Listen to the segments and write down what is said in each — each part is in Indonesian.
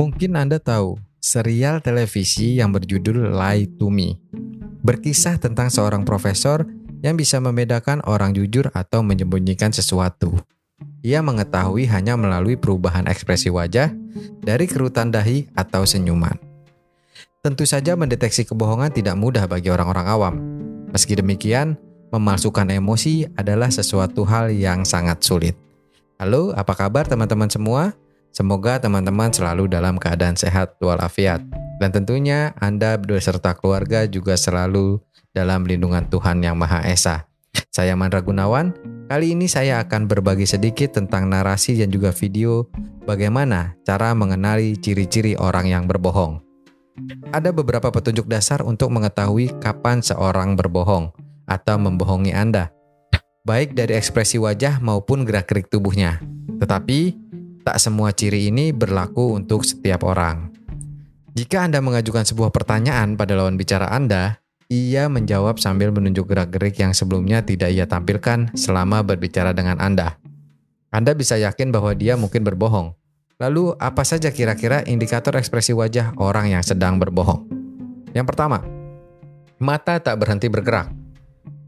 Mungkin Anda tahu serial televisi yang berjudul Lie to Me. Berkisah tentang seorang profesor yang bisa membedakan orang jujur atau menyembunyikan sesuatu. Ia mengetahui hanya melalui perubahan ekspresi wajah dari kerutan dahi atau senyuman. Tentu saja mendeteksi kebohongan tidak mudah bagi orang-orang awam. Meski demikian, memalsukan emosi adalah sesuatu hal yang sangat sulit. Halo, apa kabar teman-teman semua? Semoga teman-teman selalu dalam keadaan sehat walafiat. Dan tentunya Anda beserta keluarga juga selalu dalam lindungan Tuhan Yang Maha Esa. Saya Mandra Gunawan, kali ini saya akan berbagi sedikit tentang narasi dan juga video bagaimana cara mengenali ciri-ciri orang yang berbohong. Ada beberapa petunjuk dasar untuk mengetahui kapan seorang berbohong atau membohongi Anda, baik dari ekspresi wajah maupun gerak-gerik tubuhnya. Tetapi, Tak semua ciri ini berlaku untuk setiap orang. Jika Anda mengajukan sebuah pertanyaan pada lawan bicara Anda, ia menjawab sambil menunjuk gerak-gerik yang sebelumnya tidak ia tampilkan selama berbicara dengan Anda. Anda bisa yakin bahwa dia mungkin berbohong. Lalu, apa saja kira-kira indikator ekspresi wajah orang yang sedang berbohong? Yang pertama, mata tak berhenti bergerak.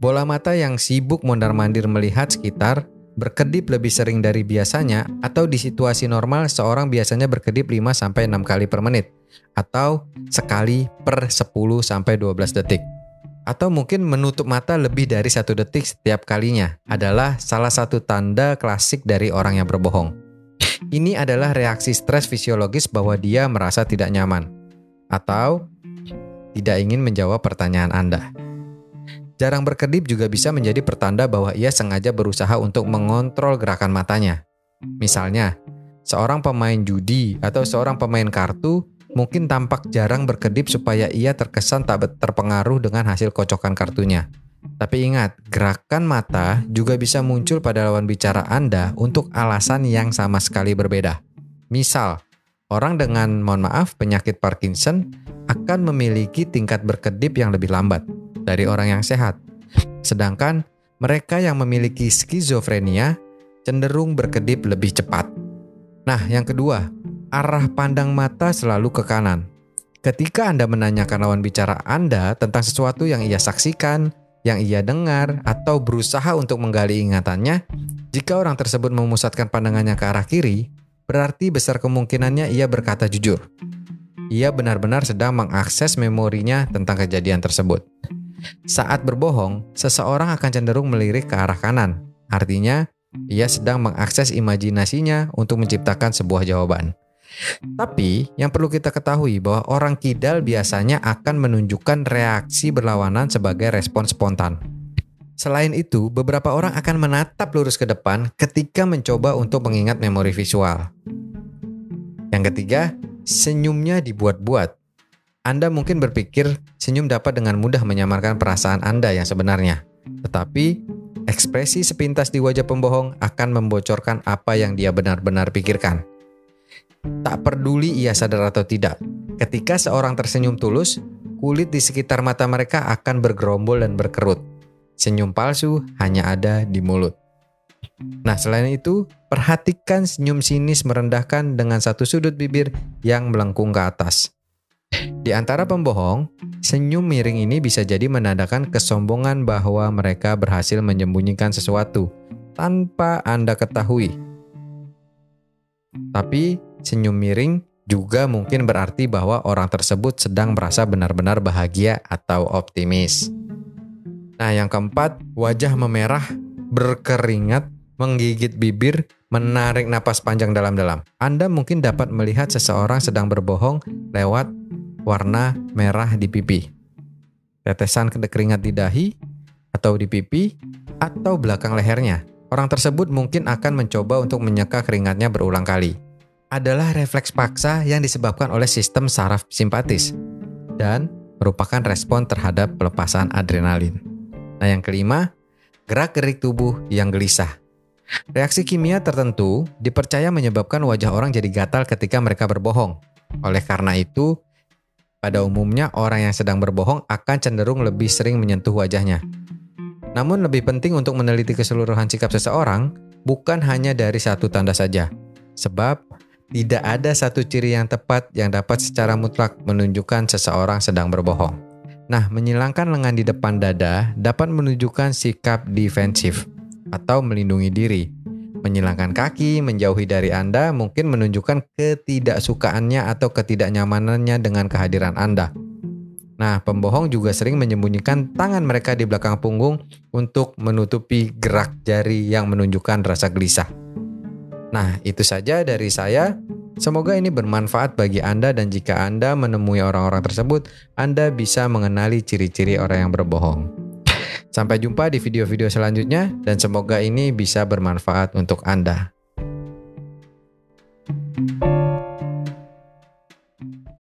Bola mata yang sibuk mondar-mandir melihat sekitar berkedip lebih sering dari biasanya atau di situasi normal seorang biasanya berkedip 5 sampai 6 kali per menit atau sekali per 10 sampai 12 detik. Atau mungkin menutup mata lebih dari satu detik setiap kalinya adalah salah satu tanda klasik dari orang yang berbohong. Ini adalah reaksi stres fisiologis bahwa dia merasa tidak nyaman atau tidak ingin menjawab pertanyaan Anda. Jarang berkedip juga bisa menjadi pertanda bahwa ia sengaja berusaha untuk mengontrol gerakan matanya. Misalnya, seorang pemain judi atau seorang pemain kartu mungkin tampak jarang berkedip supaya ia terkesan tak terpengaruh dengan hasil kocokan kartunya. Tapi ingat, gerakan mata juga bisa muncul pada lawan bicara Anda untuk alasan yang sama sekali berbeda. Misal, orang dengan, mohon maaf, penyakit Parkinson akan memiliki tingkat berkedip yang lebih lambat dari orang yang sehat. Sedangkan mereka yang memiliki skizofrenia cenderung berkedip lebih cepat. Nah, yang kedua, arah pandang mata selalu ke kanan. Ketika Anda menanyakan lawan bicara Anda tentang sesuatu yang ia saksikan, yang ia dengar, atau berusaha untuk menggali ingatannya, jika orang tersebut memusatkan pandangannya ke arah kiri, berarti besar kemungkinannya ia berkata jujur. Ia benar-benar sedang mengakses memorinya tentang kejadian tersebut. Saat berbohong, seseorang akan cenderung melirik ke arah kanan. Artinya, ia sedang mengakses imajinasinya untuk menciptakan sebuah jawaban. Tapi, yang perlu kita ketahui bahwa orang kidal biasanya akan menunjukkan reaksi berlawanan sebagai respon spontan. Selain itu, beberapa orang akan menatap lurus ke depan ketika mencoba untuk mengingat memori visual. Yang ketiga, senyumnya dibuat-buat. Anda mungkin berpikir senyum dapat dengan mudah menyamarkan perasaan Anda yang sebenarnya. Tetapi, ekspresi sepintas di wajah pembohong akan membocorkan apa yang dia benar-benar pikirkan. Tak peduli ia sadar atau tidak, ketika seorang tersenyum tulus, kulit di sekitar mata mereka akan bergerombol dan berkerut. Senyum palsu hanya ada di mulut. Nah, selain itu, perhatikan senyum sinis merendahkan dengan satu sudut bibir yang melengkung ke atas. Di antara pembohong, senyum miring ini bisa jadi menandakan kesombongan bahwa mereka berhasil menyembunyikan sesuatu tanpa Anda ketahui. Tapi, senyum miring juga mungkin berarti bahwa orang tersebut sedang merasa benar-benar bahagia atau optimis. Nah, yang keempat, wajah memerah, berkeringat, menggigit bibir, menarik napas panjang dalam-dalam. Anda mungkin dapat melihat seseorang sedang berbohong lewat warna merah di pipi. Tetesan keringat di dahi atau di pipi atau belakang lehernya. Orang tersebut mungkin akan mencoba untuk menyeka keringatnya berulang kali. Adalah refleks paksa yang disebabkan oleh sistem saraf simpatis dan merupakan respon terhadap pelepasan adrenalin. Nah, yang kelima, gerak-gerik tubuh yang gelisah. Reaksi kimia tertentu dipercaya menyebabkan wajah orang jadi gatal ketika mereka berbohong. Oleh karena itu, pada umumnya, orang yang sedang berbohong akan cenderung lebih sering menyentuh wajahnya. Namun, lebih penting untuk meneliti keseluruhan sikap seseorang bukan hanya dari satu tanda saja, sebab Tidak ada satu ciri yang tepat yang dapat secara mutlak menunjukkan seseorang sedang berbohong. Nah, menyilangkan lengan di depan dada dapat menunjukkan sikap defensif atau melindungi diri. Menyilangkan kaki, menjauhi dari Anda mungkin menunjukkan ketidaksukaannya atau ketidaknyamanannya dengan kehadiran Anda. Nah, pembohong juga sering menyembunyikan tangan mereka di belakang punggung untuk menutupi gerak jari yang menunjukkan rasa gelisah. Nah, itu saja dari saya. Semoga ini bermanfaat bagi Anda dan jika Anda menemui orang-orang tersebut, Anda bisa mengenali ciri-ciri orang yang berbohong. Sampai jumpa di video-video selanjutnya dan semoga ini bisa bermanfaat untuk Anda. thank you